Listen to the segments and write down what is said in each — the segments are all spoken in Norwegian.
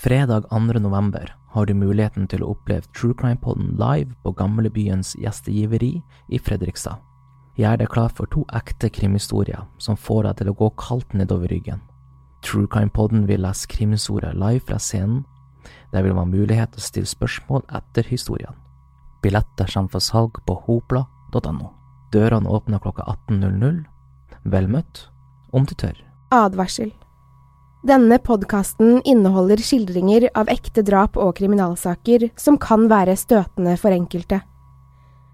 Fredag 2. november har du muligheten til å oppleve True Crime-podden live på Gamlebyens gjestegiveri i Fredrikstad. Gjør deg klar for to ekte krimhistorier som får deg til å gå kaldt nedover ryggen. True Crime-podden vil lese krimhistorier live fra scenen. Det vil være mulighet til å stille spørsmål etter historien. Billetter kommer for salg på hopla.no. Dørene åpner klokka 18.00. Vel møtt, om du tør. Advarsel. Denne podkasten inneholder skildringer av ekte drap og kriminalsaker som kan være støtende for enkelte.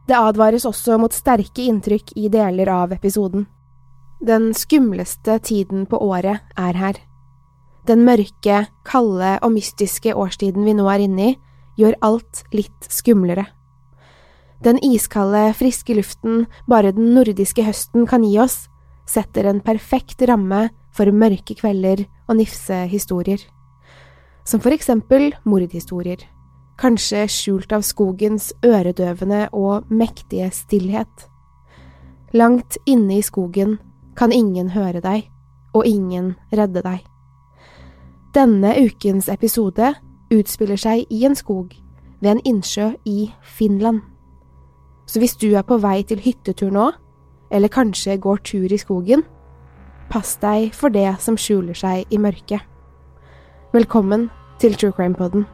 Det advares også mot sterke inntrykk i deler av episoden. Den skumleste tiden på året er her. Den mørke, kalde og mystiske årstiden vi nå er inne i, gjør alt litt skumlere. Den iskalde, friske luften bare den nordiske høsten kan gi oss, setter en perfekt ramme for mørke kvelder og nifse historier. Som for eksempel mordhistorier, kanskje skjult av skogens øredøvende og mektige stillhet. Langt inne i skogen kan ingen høre deg, og ingen redde deg. Denne ukens episode utspiller seg i en skog ved en innsjø i Finland. Så hvis du er på vei til hyttetur nå, eller kanskje går tur i skogen, pass deg for det som skjuler seg i mørket. Velkommen til True Crime Poden.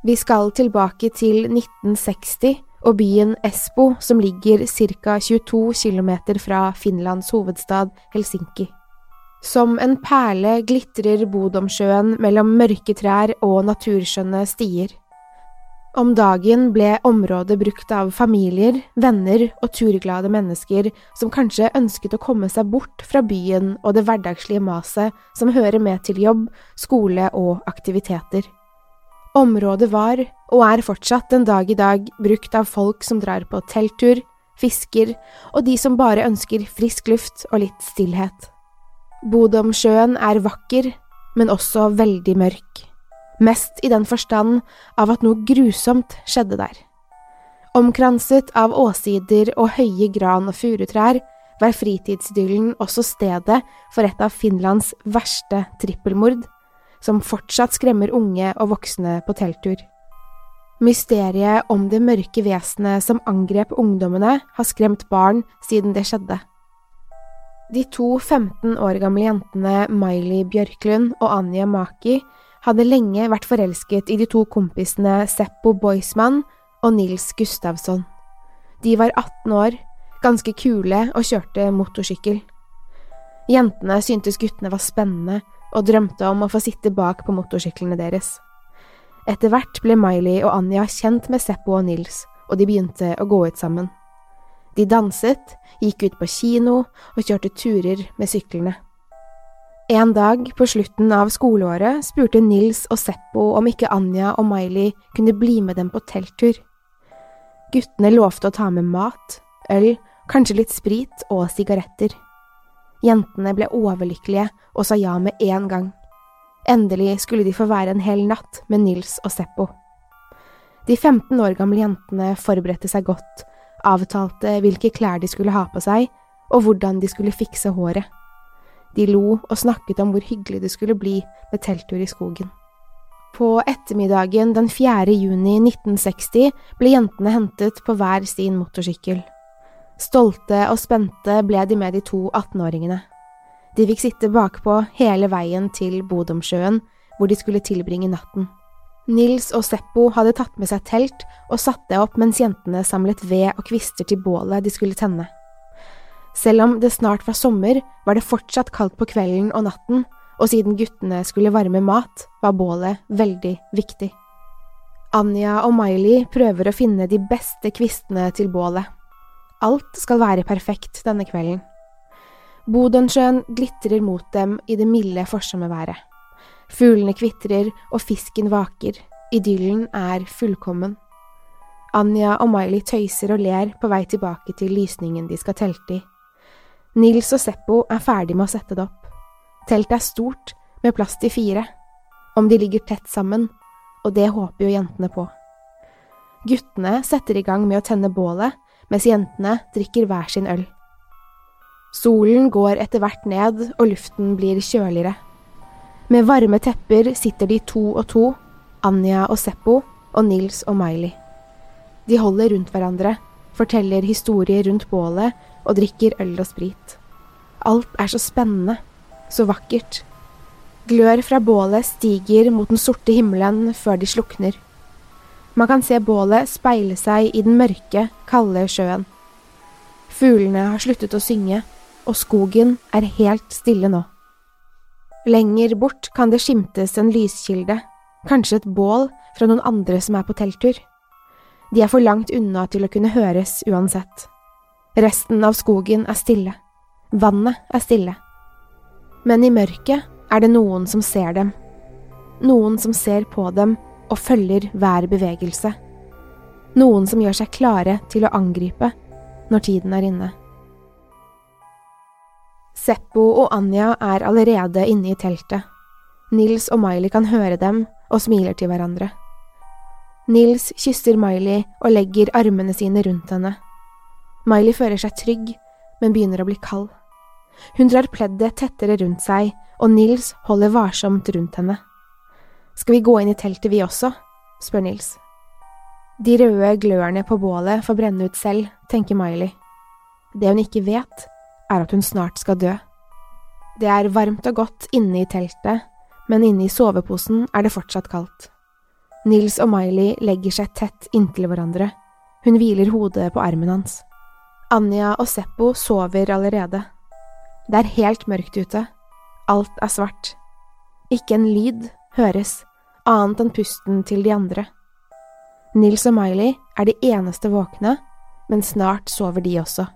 Vi skal tilbake til 1960 og byen Espo, som ligger ca. 22 km fra Finlands hovedstad Helsinki. Som en perle glitrer Bodomsjøen mellom mørke trær og naturskjønne stier. Om dagen ble området brukt av familier, venner og turglade mennesker som kanskje ønsket å komme seg bort fra byen og det hverdagslige maset som hører med til jobb, skole og aktiviteter. Området var, og er fortsatt den dag i dag, brukt av folk som drar på telttur, fisker og de som bare ønsker frisk luft og litt stillhet. Bodomsjøen er vakker, men også veldig mørk, mest i den forstand av at noe grusomt skjedde der. Omkranset av åsider og høye gran- og furutrær var fritidsidyllen også stedet for et av Finlands verste trippelmord som fortsatt skremmer unge og voksne på telttur. Mysteriet om det mørke vesenet som angrep ungdommene, har skremt barn siden det skjedde. De to 15 år gamle jentene Miley Bjørklund og Anja Maki hadde lenge vært forelsket i de to kompisene Seppo Boisman og Nils Gustavsson. De var 18 år, ganske kule og kjørte motorsykkel. Jentene syntes guttene var spennende og drømte om å få sitte bak på motorsyklene deres. Etter hvert ble Miley og Anja kjent med Seppo og Nils, og de begynte å gå ut sammen. De danset, gikk ut på kino og kjørte turer med syklene. En dag på slutten av skoleåret spurte Nils og Seppo om ikke Anja og Miley kunne bli med dem på telttur. Guttene lovte å ta med mat, øl, kanskje litt sprit og sigaretter. Jentene ble overlykkelige og sa ja med en gang. Endelig skulle de få være en hel natt med Nils og Seppo. De 15 år gamle jentene forberedte seg godt, avtalte hvilke klær de skulle ha på seg, og hvordan de skulle fikse håret. De lo og snakket om hvor hyggelig det skulle bli med telttur i skogen. På ettermiddagen den 4. juni 1960 ble jentene hentet på hver sin motorsykkel. Stolte og spente ble de med de to 18-åringene. De fikk sitte bakpå hele veien til Bodomsjøen, hvor de skulle tilbringe natten. Nils og Seppo hadde tatt med seg telt og satt det opp mens jentene samlet ved og kvister til bålet de skulle tenne. Selv om det snart var sommer, var det fortsatt kaldt på kvelden og natten, og siden guttene skulle varme mat, var bålet veldig viktig. Anja og Miley prøver å finne de beste kvistene til bålet. Alt skal være perfekt denne kvelden. Bodensjøen glitrer mot dem i det milde forsommerværet. Fuglene kvitrer og fisken vaker, idyllen er fullkommen. Anja og Miley tøyser og ler på vei tilbake til lysningen de skal telte i. Nils og Seppo er ferdig med å sette det opp. Teltet er stort, med plass til fire. Om de ligger tett sammen, og det håper jo jentene på. Guttene setter i gang med å tenne bålet, mens jentene drikker hver sin øl. Solen går etter hvert ned, og luften blir kjøligere. Med varme tepper sitter de to og to, Anja og Seppo og Nils og Miley. De holder rundt hverandre, forteller historier rundt bålet og drikker øl og sprit. Alt er så spennende, så vakkert. Glør fra bålet stiger mot den sorte himmelen før de slukner. Man kan se bålet speile seg i den mørke, kalde sjøen. Fuglene har sluttet å synge, og skogen er helt stille nå. Lenger bort kan det skimtes en lyskilde, kanskje et bål fra noen andre som er på telttur. De er for langt unna til å kunne høres uansett. Resten av skogen er stille. Vannet er stille. Men i mørket er det noen som ser dem. Noen som ser på dem og følger hver bevegelse. Noen som gjør seg klare til å angripe når tiden er inne. Seppo og Anja er allerede inne i teltet. Nils og Miley kan høre dem og smiler til hverandre. Nils kysser Miley og legger armene sine rundt henne. Miley føler seg trygg, men begynner å bli kald. Hun drar pleddet tettere rundt seg, og Nils holder varsomt rundt henne. Skal vi gå inn i teltet vi også? spør Nils. De røde glørne på bålet får brenne ut selv, tenker Miley. Det hun ikke vet, er at hun snart skal dø. Det er varmt og godt inne i teltet, men inne i soveposen er det fortsatt kaldt. Nils og Miley legger seg tett inntil hverandre. Hun hviler hodet på armen hans. Anja og Seppo sover allerede. Det er helt mørkt ute. Alt er svart. Ikke en lyd høres, annet enn pusten til de andre. Nils og Miley er de eneste våkne, men snart sover de også.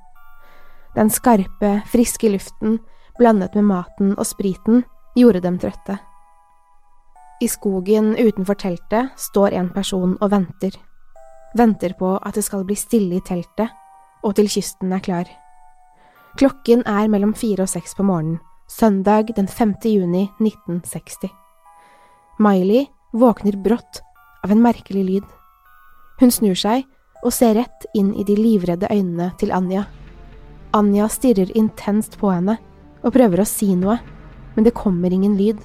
Den skarpe, friske luften blandet med maten og spriten gjorde dem trøtte. I skogen utenfor teltet står en person og venter. Venter på at det skal bli stille i teltet og til kysten er klar. Klokken er mellom fire og seks på morgenen, søndag den 5. juni 1960. Miley våkner brått av en merkelig lyd. Hun snur seg og ser rett inn i de livredde øynene til Anja. Anja stirrer intenst på henne og prøver å si noe, men det kommer ingen lyd.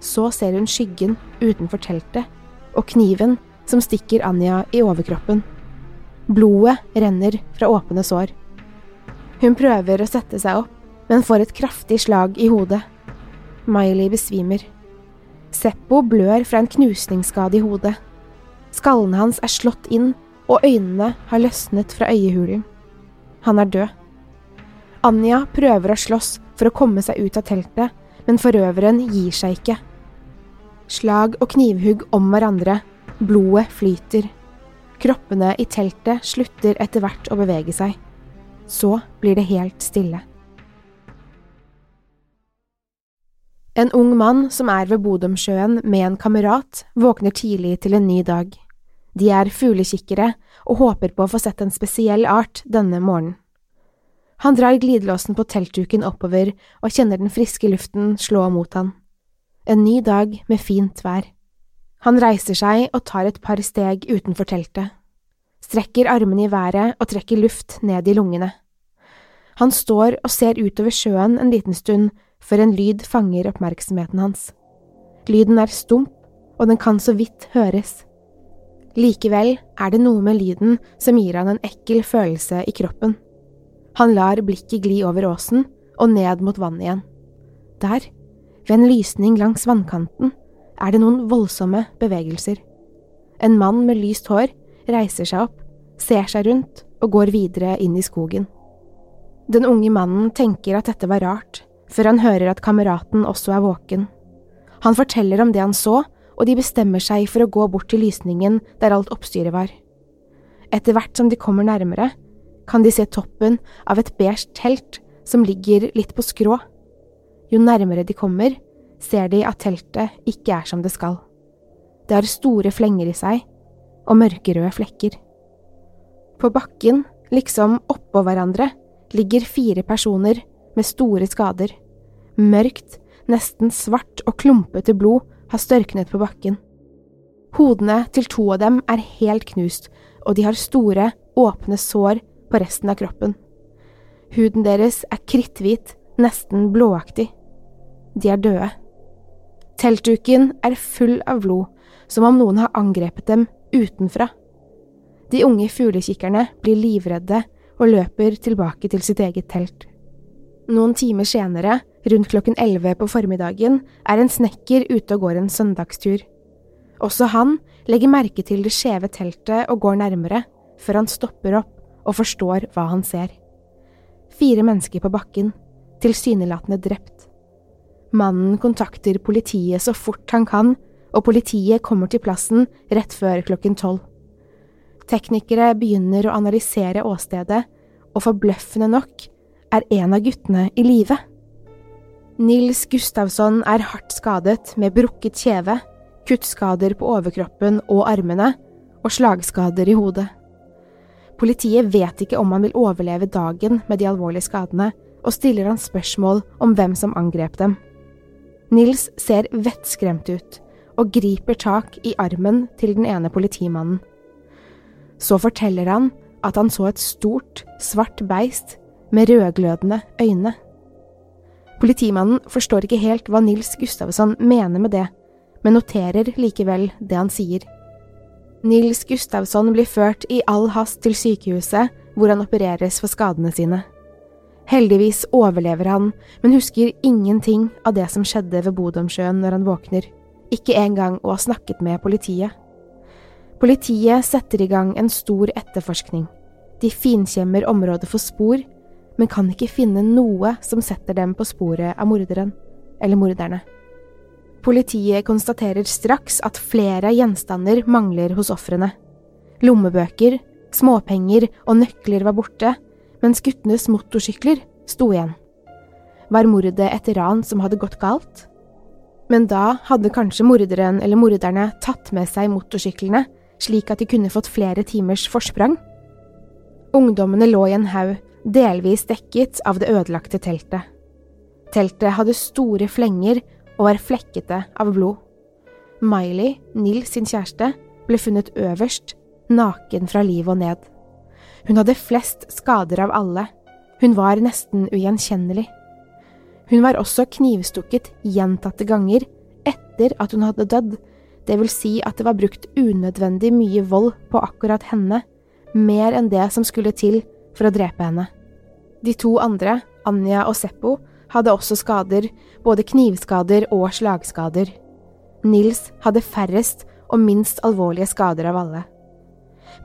Så ser hun skyggen utenfor teltet og kniven som stikker Anja i overkroppen. Blodet renner fra åpne sår. Hun prøver å sette seg opp, men får et kraftig slag i hodet. Miley besvimer. Seppo blør fra en knusningsskade i hodet. Skallen hans er slått inn, og øynene har løsnet fra øyehulen. Han er død. Anja prøver å slåss for å komme seg ut av teltet, men forøveren gir seg ikke. Slag og knivhugg om hverandre, blodet flyter. Kroppene i teltet slutter etter hvert å bevege seg. Så blir det helt stille. En ung mann som er ved Bodomsjøen med en kamerat, våkner tidlig til en ny dag. De er fuglekikkere og håper på å få sett en spesiell art denne morgenen. Han drar glidelåsen på teltduken oppover og kjenner den friske luften slå mot han. En ny dag med fint vær. Han reiser seg og tar et par steg utenfor teltet, strekker armene i været og trekker luft ned i lungene. Han står og ser utover sjøen en liten stund før en lyd fanger oppmerksomheten hans. Lyden er stump, og den kan så vidt høres. Likevel er det noe med lyden som gir han en ekkel følelse i kroppen. Han lar blikket gli over åsen og ned mot vannet igjen. Der, ved en lysning langs vannkanten, er det noen voldsomme bevegelser. En mann med lyst hår reiser seg opp, ser seg rundt og går videre inn i skogen. Den unge mannen tenker at dette var rart, før han hører at kameraten også er våken. Han forteller om det han så, og de bestemmer seg for å gå bort til lysningen der alt oppstyret var. Etter hvert som de kommer nærmere, kan de se toppen av et beige telt som ligger litt på skrå. Jo nærmere de kommer, ser de at teltet ikke er som det skal. Det har store flenger i seg, og mørkerøde flekker. På bakken, liksom oppå hverandre, ligger fire personer med store skader. Mørkt, nesten svart og klumpete blod har størknet på bakken. Hodene til to av dem er helt knust, og de har store, åpne sår på resten av kroppen. Huden deres er kritthvit, nesten blåaktig. De er døde. Teltduken er full av blod, som om noen har angrepet dem utenfra. De unge fuglekikkerne blir livredde og løper tilbake til sitt eget telt. Noen timer senere, rundt klokken elleve på formiddagen, er en snekker ute og går en søndagstur. Også han legger merke til det skjeve teltet og går nærmere, før han stopper opp og forstår hva han ser. Fire mennesker på bakken, tilsynelatende drept. Mannen kontakter politiet så fort han kan, og politiet kommer til plassen rett før klokken tolv. Teknikere begynner å analysere åstedet, og forbløffende nok er en av guttene i live. Nils Gustavsson er hardt skadet med brukket kjeve, kuttskader på overkroppen og armene og slagskader i hodet. Politiet vet ikke om han vil overleve dagen med de alvorlige skadene, og stiller han spørsmål om hvem som angrep dem. Nils ser vettskremt ut og griper tak i armen til den ene politimannen. Så forteller han at han så et stort, svart beist med rødglødende øyne. Politimannen forstår ikke helt hva Nils Gustavsson mener med det, men noterer likevel det han sier. Nils Gustavsson blir ført i all hast til sykehuset, hvor han opereres for skadene sine. Heldigvis overlever han, men husker ingenting av det som skjedde ved Bodomsjøen når han våkner, ikke engang å ha snakket med politiet. Politiet setter i gang en stor etterforskning. De finkjemmer området for spor, men kan ikke finne noe som setter dem på sporet av morderen, eller morderne. Politiet konstaterer straks at flere gjenstander mangler hos ofrene. Lommebøker, småpenger og nøkler var borte, mens guttenes motorsykler sto igjen. Var mordet et ran som hadde gått galt? Men da hadde kanskje morderen eller morderne tatt med seg motorsyklene, slik at de kunne fått flere timers forsprang? Ungdommene lå i en haug, delvis dekket av det ødelagte teltet. Teltet hadde store flenger og var flekkete av blod. Miley, Nils sin kjæreste, ble funnet øverst, naken fra livet og ned. Hun hadde flest skader av alle. Hun var nesten ugjenkjennelig. Hun var også knivstukket gjentatte ganger etter at hun hadde dødd, det vil si at det var brukt unødvendig mye vold på akkurat henne, mer enn det som skulle til for å drepe henne. De to andre, Anja og Seppo, hadde også skader, både knivskader og slagskader. Nils hadde færrest og minst alvorlige skader av alle.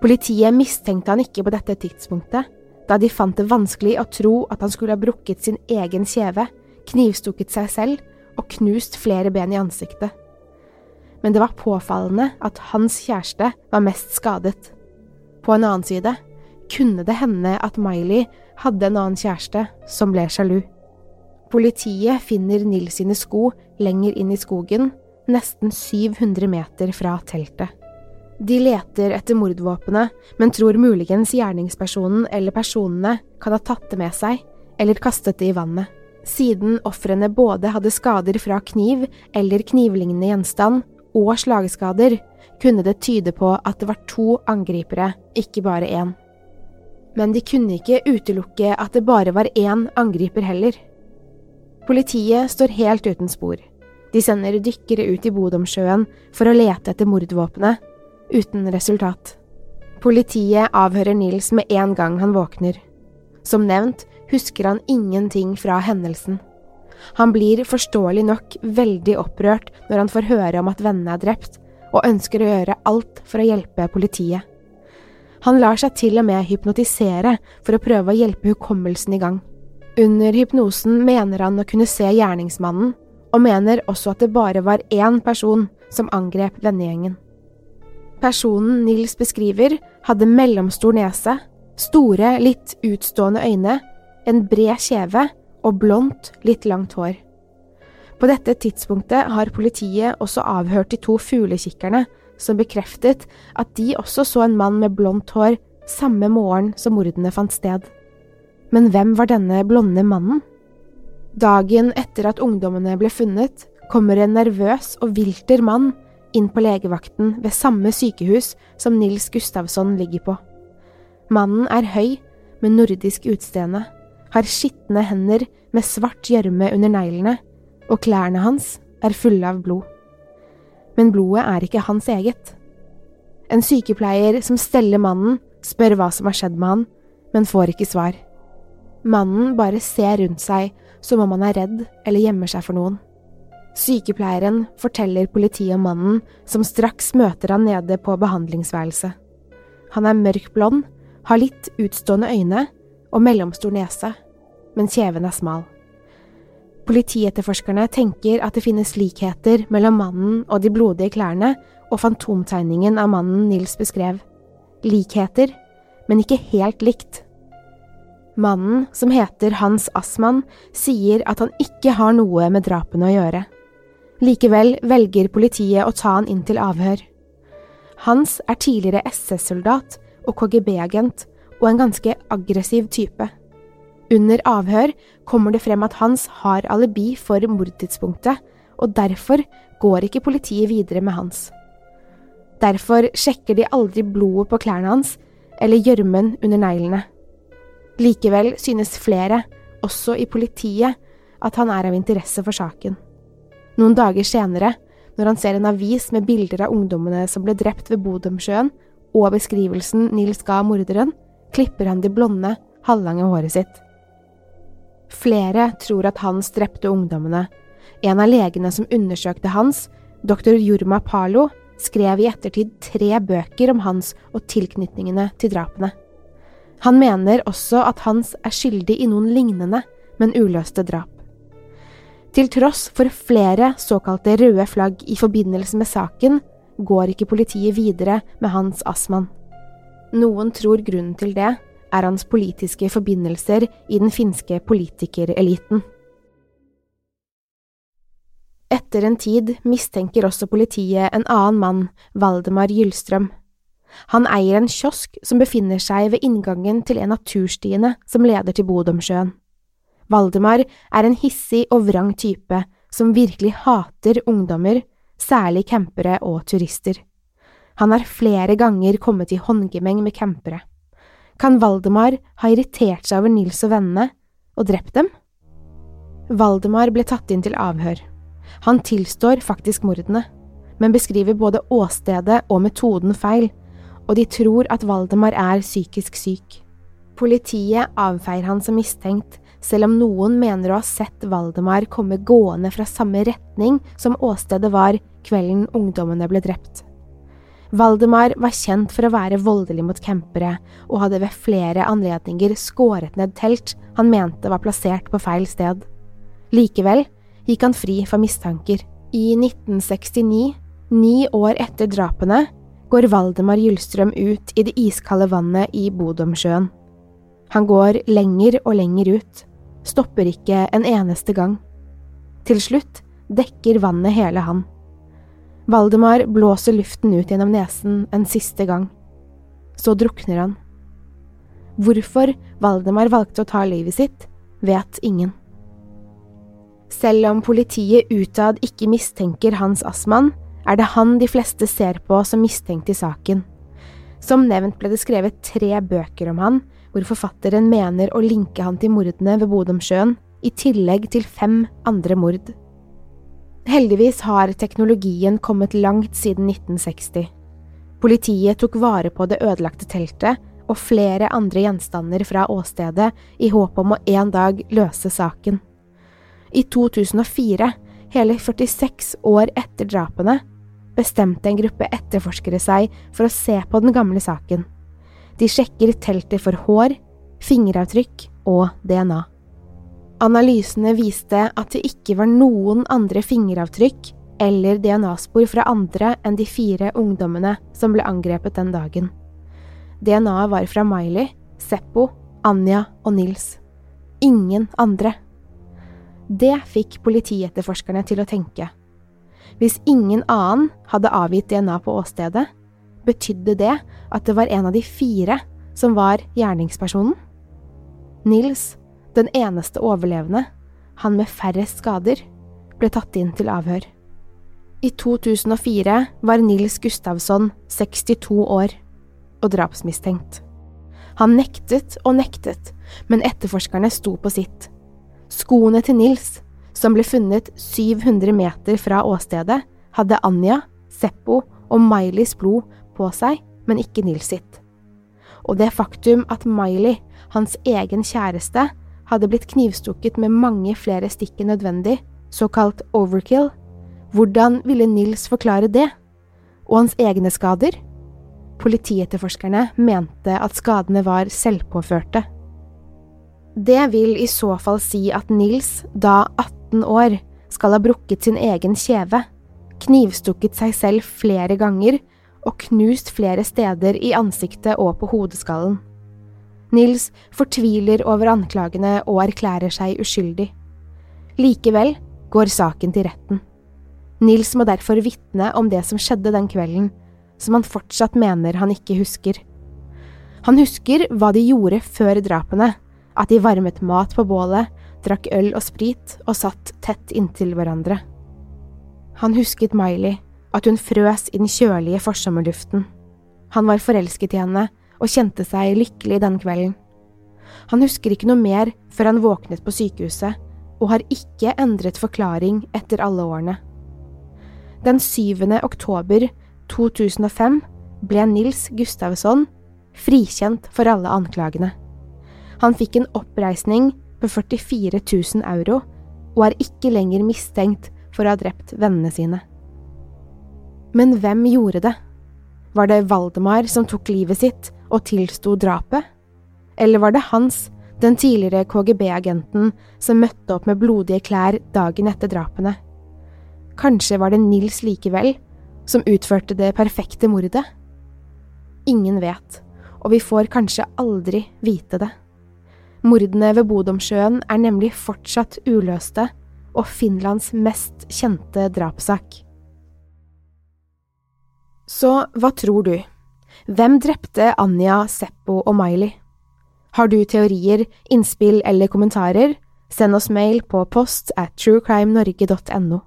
Politiet mistenkte han ikke på dette tidspunktet, da de fant det vanskelig å tro at han skulle ha brukket sin egen kjeve, knivstukket seg selv og knust flere ben i ansiktet. Men det var påfallende at hans kjæreste var mest skadet. På en annen side kunne det hende at Miley hadde en annen kjæreste som ble sjalu. Politiet finner Nils sine sko lenger inn i skogen, nesten 700 meter fra teltet. De leter etter mordvåpenet, men tror muligens gjerningspersonen eller personene kan ha tatt det med seg, eller kastet det i vannet. Siden ofrene både hadde skader fra kniv eller knivlignende gjenstand, og slagskader, kunne det tyde på at det var to angripere, ikke bare én. Men de kunne ikke utelukke at det bare var én angriper heller. Politiet står helt uten spor. De sender dykkere ut i Bodomsjøen for å lete etter mordvåpenet, uten resultat. Politiet avhører Nils med en gang han våkner. Som nevnt husker han ingenting fra hendelsen. Han blir forståelig nok veldig opprørt når han får høre om at vennene er drept, og ønsker å gjøre alt for å hjelpe politiet. Han lar seg til og med hypnotisere for å prøve å hjelpe hukommelsen i gang. Under hypnosen mener han å kunne se gjerningsmannen, og mener også at det bare var én person som angrep vennegjengen. Personen Nils beskriver, hadde mellomstor nese, store, litt utstående øyne, en bred kjeve og blondt, litt langt hår. På dette tidspunktet har politiet også avhørt de to fuglekikkerne som bekreftet at de også så en mann med blondt hår samme morgen som mordene fant sted. Men hvem var denne blonde mannen? Dagen etter at ungdommene ble funnet, kommer en nervøs og vilter mann inn på legevakten ved samme sykehus som Nils Gustavsson ligger på. Mannen er høy, med nordisk utseende, har skitne hender med svart gjørme under neglene, og klærne hans er fulle av blod. Men blodet er ikke hans eget. En sykepleier som steller mannen, spør hva som har skjedd med han, men får ikke svar. Mannen bare ser rundt seg som om han er redd eller gjemmer seg for noen. Sykepleieren forteller politiet om mannen, som straks møter han nede på behandlingsværelset. Han er mørk blond, har litt utstående øyne og mellomstor nese, men kjeven er smal. Politietterforskerne tenker at det finnes likheter mellom mannen og de blodige klærne og fantomtegningen av mannen Nils beskrev. Likheter, men ikke helt likt. Mannen, som heter Hans Assmann, sier at han ikke har noe med drapene å gjøre. Likevel velger politiet å ta han inn til avhør. Hans er tidligere SS-soldat og KGB-agent og en ganske aggressiv type. Under avhør kommer det frem at Hans har alibi for mordtidspunktet, og derfor går ikke politiet videre med Hans. Derfor sjekker de aldri blodet på klærne hans eller gjørmen under neglene. Likevel synes flere, også i politiet, at han er av interesse for saken. Noen dager senere, når han ser en avis med bilder av ungdommene som ble drept ved Bodømsjøen, og beskrivelsen Nils ga morderen, klipper han det blonde, halvlange håret sitt. Flere tror at Hans drepte ungdommene. En av legene som undersøkte Hans, doktor Jorma Palo, skrev i ettertid tre bøker om Hans og tilknytningene til drapene. Han mener også at Hans er skyldig i noen lignende, men uløste drap. Til tross for flere såkalte røde flagg i forbindelse med saken, går ikke politiet videre med Hans Assmann. Noen tror grunnen til det er hans politiske forbindelser i den finske politikereliten. Etter en tid mistenker også politiet en annen mann, Valdemar Gyllstrøm. Han eier en kiosk som befinner seg ved inngangen til en av turstiene som leder til Bodomsjøen. Valdemar er en hissig og vrang type som virkelig hater ungdommer, særlig campere og turister. Han har flere ganger kommet i håndgemeng med campere. Kan Valdemar ha irritert seg over Nils og vennene og drept dem? Valdemar ble tatt inn til avhør. Han tilstår faktisk mordene, men beskriver både åstedet og metoden feil, og de tror at Valdemar er psykisk syk. Politiet avfeier han som mistenkt, selv om noen mener å ha sett Valdemar komme gående fra samme retning som åstedet var kvelden ungdommene ble drept. Valdemar var kjent for å være voldelig mot campere, og hadde ved flere anledninger skåret ned telt han mente var plassert på feil sted. Likevel gikk han fri for mistanker. I 1969, ni år etter drapene, går Valdemar Gyllstrøm ut i det iskalde vannet i Bodomsjøen. Han går lenger og lenger ut, stopper ikke en eneste gang. Til slutt dekker vannet hele han. Valdemar blåser luften ut gjennom nesen en siste gang. Så drukner han. Hvorfor Valdemar valgte å ta livet sitt, vet ingen. Selv om politiet utad ikke mistenker Hans Assmann, er det han de fleste ser på som mistenkt i saken. Som nevnt ble det skrevet tre bøker om han, hvor forfatteren mener å linke han til mordene ved Bodomsjøen, i tillegg til fem andre mord. Heldigvis har teknologien kommet langt siden 1960. Politiet tok vare på det ødelagte teltet og flere andre gjenstander fra åstedet i håp om å en dag løse saken. I 2004, hele 46 år etter drapene, bestemte en gruppe etterforskere seg for å se på den gamle saken. De sjekker teltet for hår, fingeravtrykk og DNA. Analysene viste at det ikke var noen andre fingeravtrykk eller DNA-spor fra andre enn de fire ungdommene som ble angrepet den dagen. DNA-et var fra Miley, Seppo, Anja og Nils. Ingen andre. Det fikk politietterforskerne til å tenke. Hvis ingen annen hadde avgitt DNA på åstedet, betydde det at det var en av de fire som var gjerningspersonen? Nils, den eneste overlevende, han med færrest skader, ble tatt inn til avhør. I 2004 var Nils Gustavsson 62 år og drapsmistenkt. Han nektet og nektet, men etterforskerne sto på sitt. Skoene til Nils, som ble funnet 700 meter fra åstedet, hadde Anja, Seppo og Mileys blod på seg, men ikke Nils sitt. Og det faktum at Miley, hans egen kjæreste, hadde blitt knivstukket med mange flere stikk enn nødvendig, såkalt overkill, hvordan ville Nils forklare det? Og hans egne skader? Politietterforskerne mente at skadene var selvpåførte. Det vil i så fall si at Nils, da 18 år, skal ha brukket sin egen kjeve, knivstukket seg selv flere ganger og knust flere steder i ansiktet og på hodeskallen. Nils fortviler over anklagene og erklærer seg uskyldig. Likevel går saken til retten. Nils må derfor vitne om det som skjedde den kvelden, som han fortsatt mener han ikke husker. Han husker hva de gjorde før drapene, at de varmet mat på bålet, drakk øl og sprit og satt tett inntil hverandre. Han husket Miley, at hun frøs i den kjølige forsommerluften. Han var forelsket i henne og kjente seg lykkelig den kvelden. Han husker ikke noe mer før han våknet på sykehuset, og har ikke endret forklaring etter alle årene. Den 7. oktober 2005 ble Nils Gustavsson frikjent for alle anklagene. Han fikk en oppreisning på 44 000 euro og er ikke lenger mistenkt for å ha drept vennene sine. Men hvem gjorde det? Var det Valdemar som tok livet sitt og tilsto drapet? Eller var det Hans, den tidligere KGB-agenten som møtte opp med blodige klær dagen etter drapene? Kanskje var det Nils likevel, som utførte det perfekte mordet? Ingen vet, og vi får kanskje aldri vite det. Mordene ved Bodomsjøen er nemlig fortsatt uløste og Finlands mest kjente drapssak. Så hva tror du? Hvem drepte Anja, Seppo og Miley? Har du teorier, innspill eller kommentarer? Send oss mail på post at truecrimenorge.no.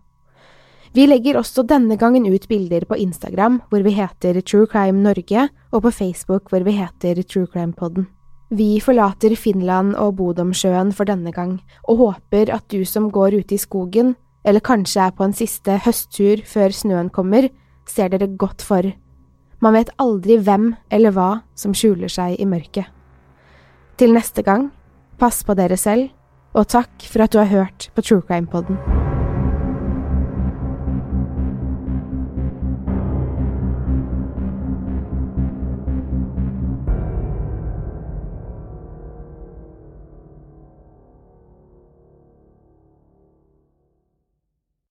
Vi legger også denne gangen ut bilder på Instagram hvor vi heter True Crime Norge, og på Facebook hvor vi heter True Crime Podden. Vi forlater Finland og Bodomsjøen for denne gang, og håper at du som går ute i skogen, eller kanskje er på en siste høsttur før snøen kommer, ser dere godt for. Man vet aldri hvem eller hva som skjuler seg i mørket. Til neste gang, pass på dere selv, og takk for at du har hørt på True Crime Podden.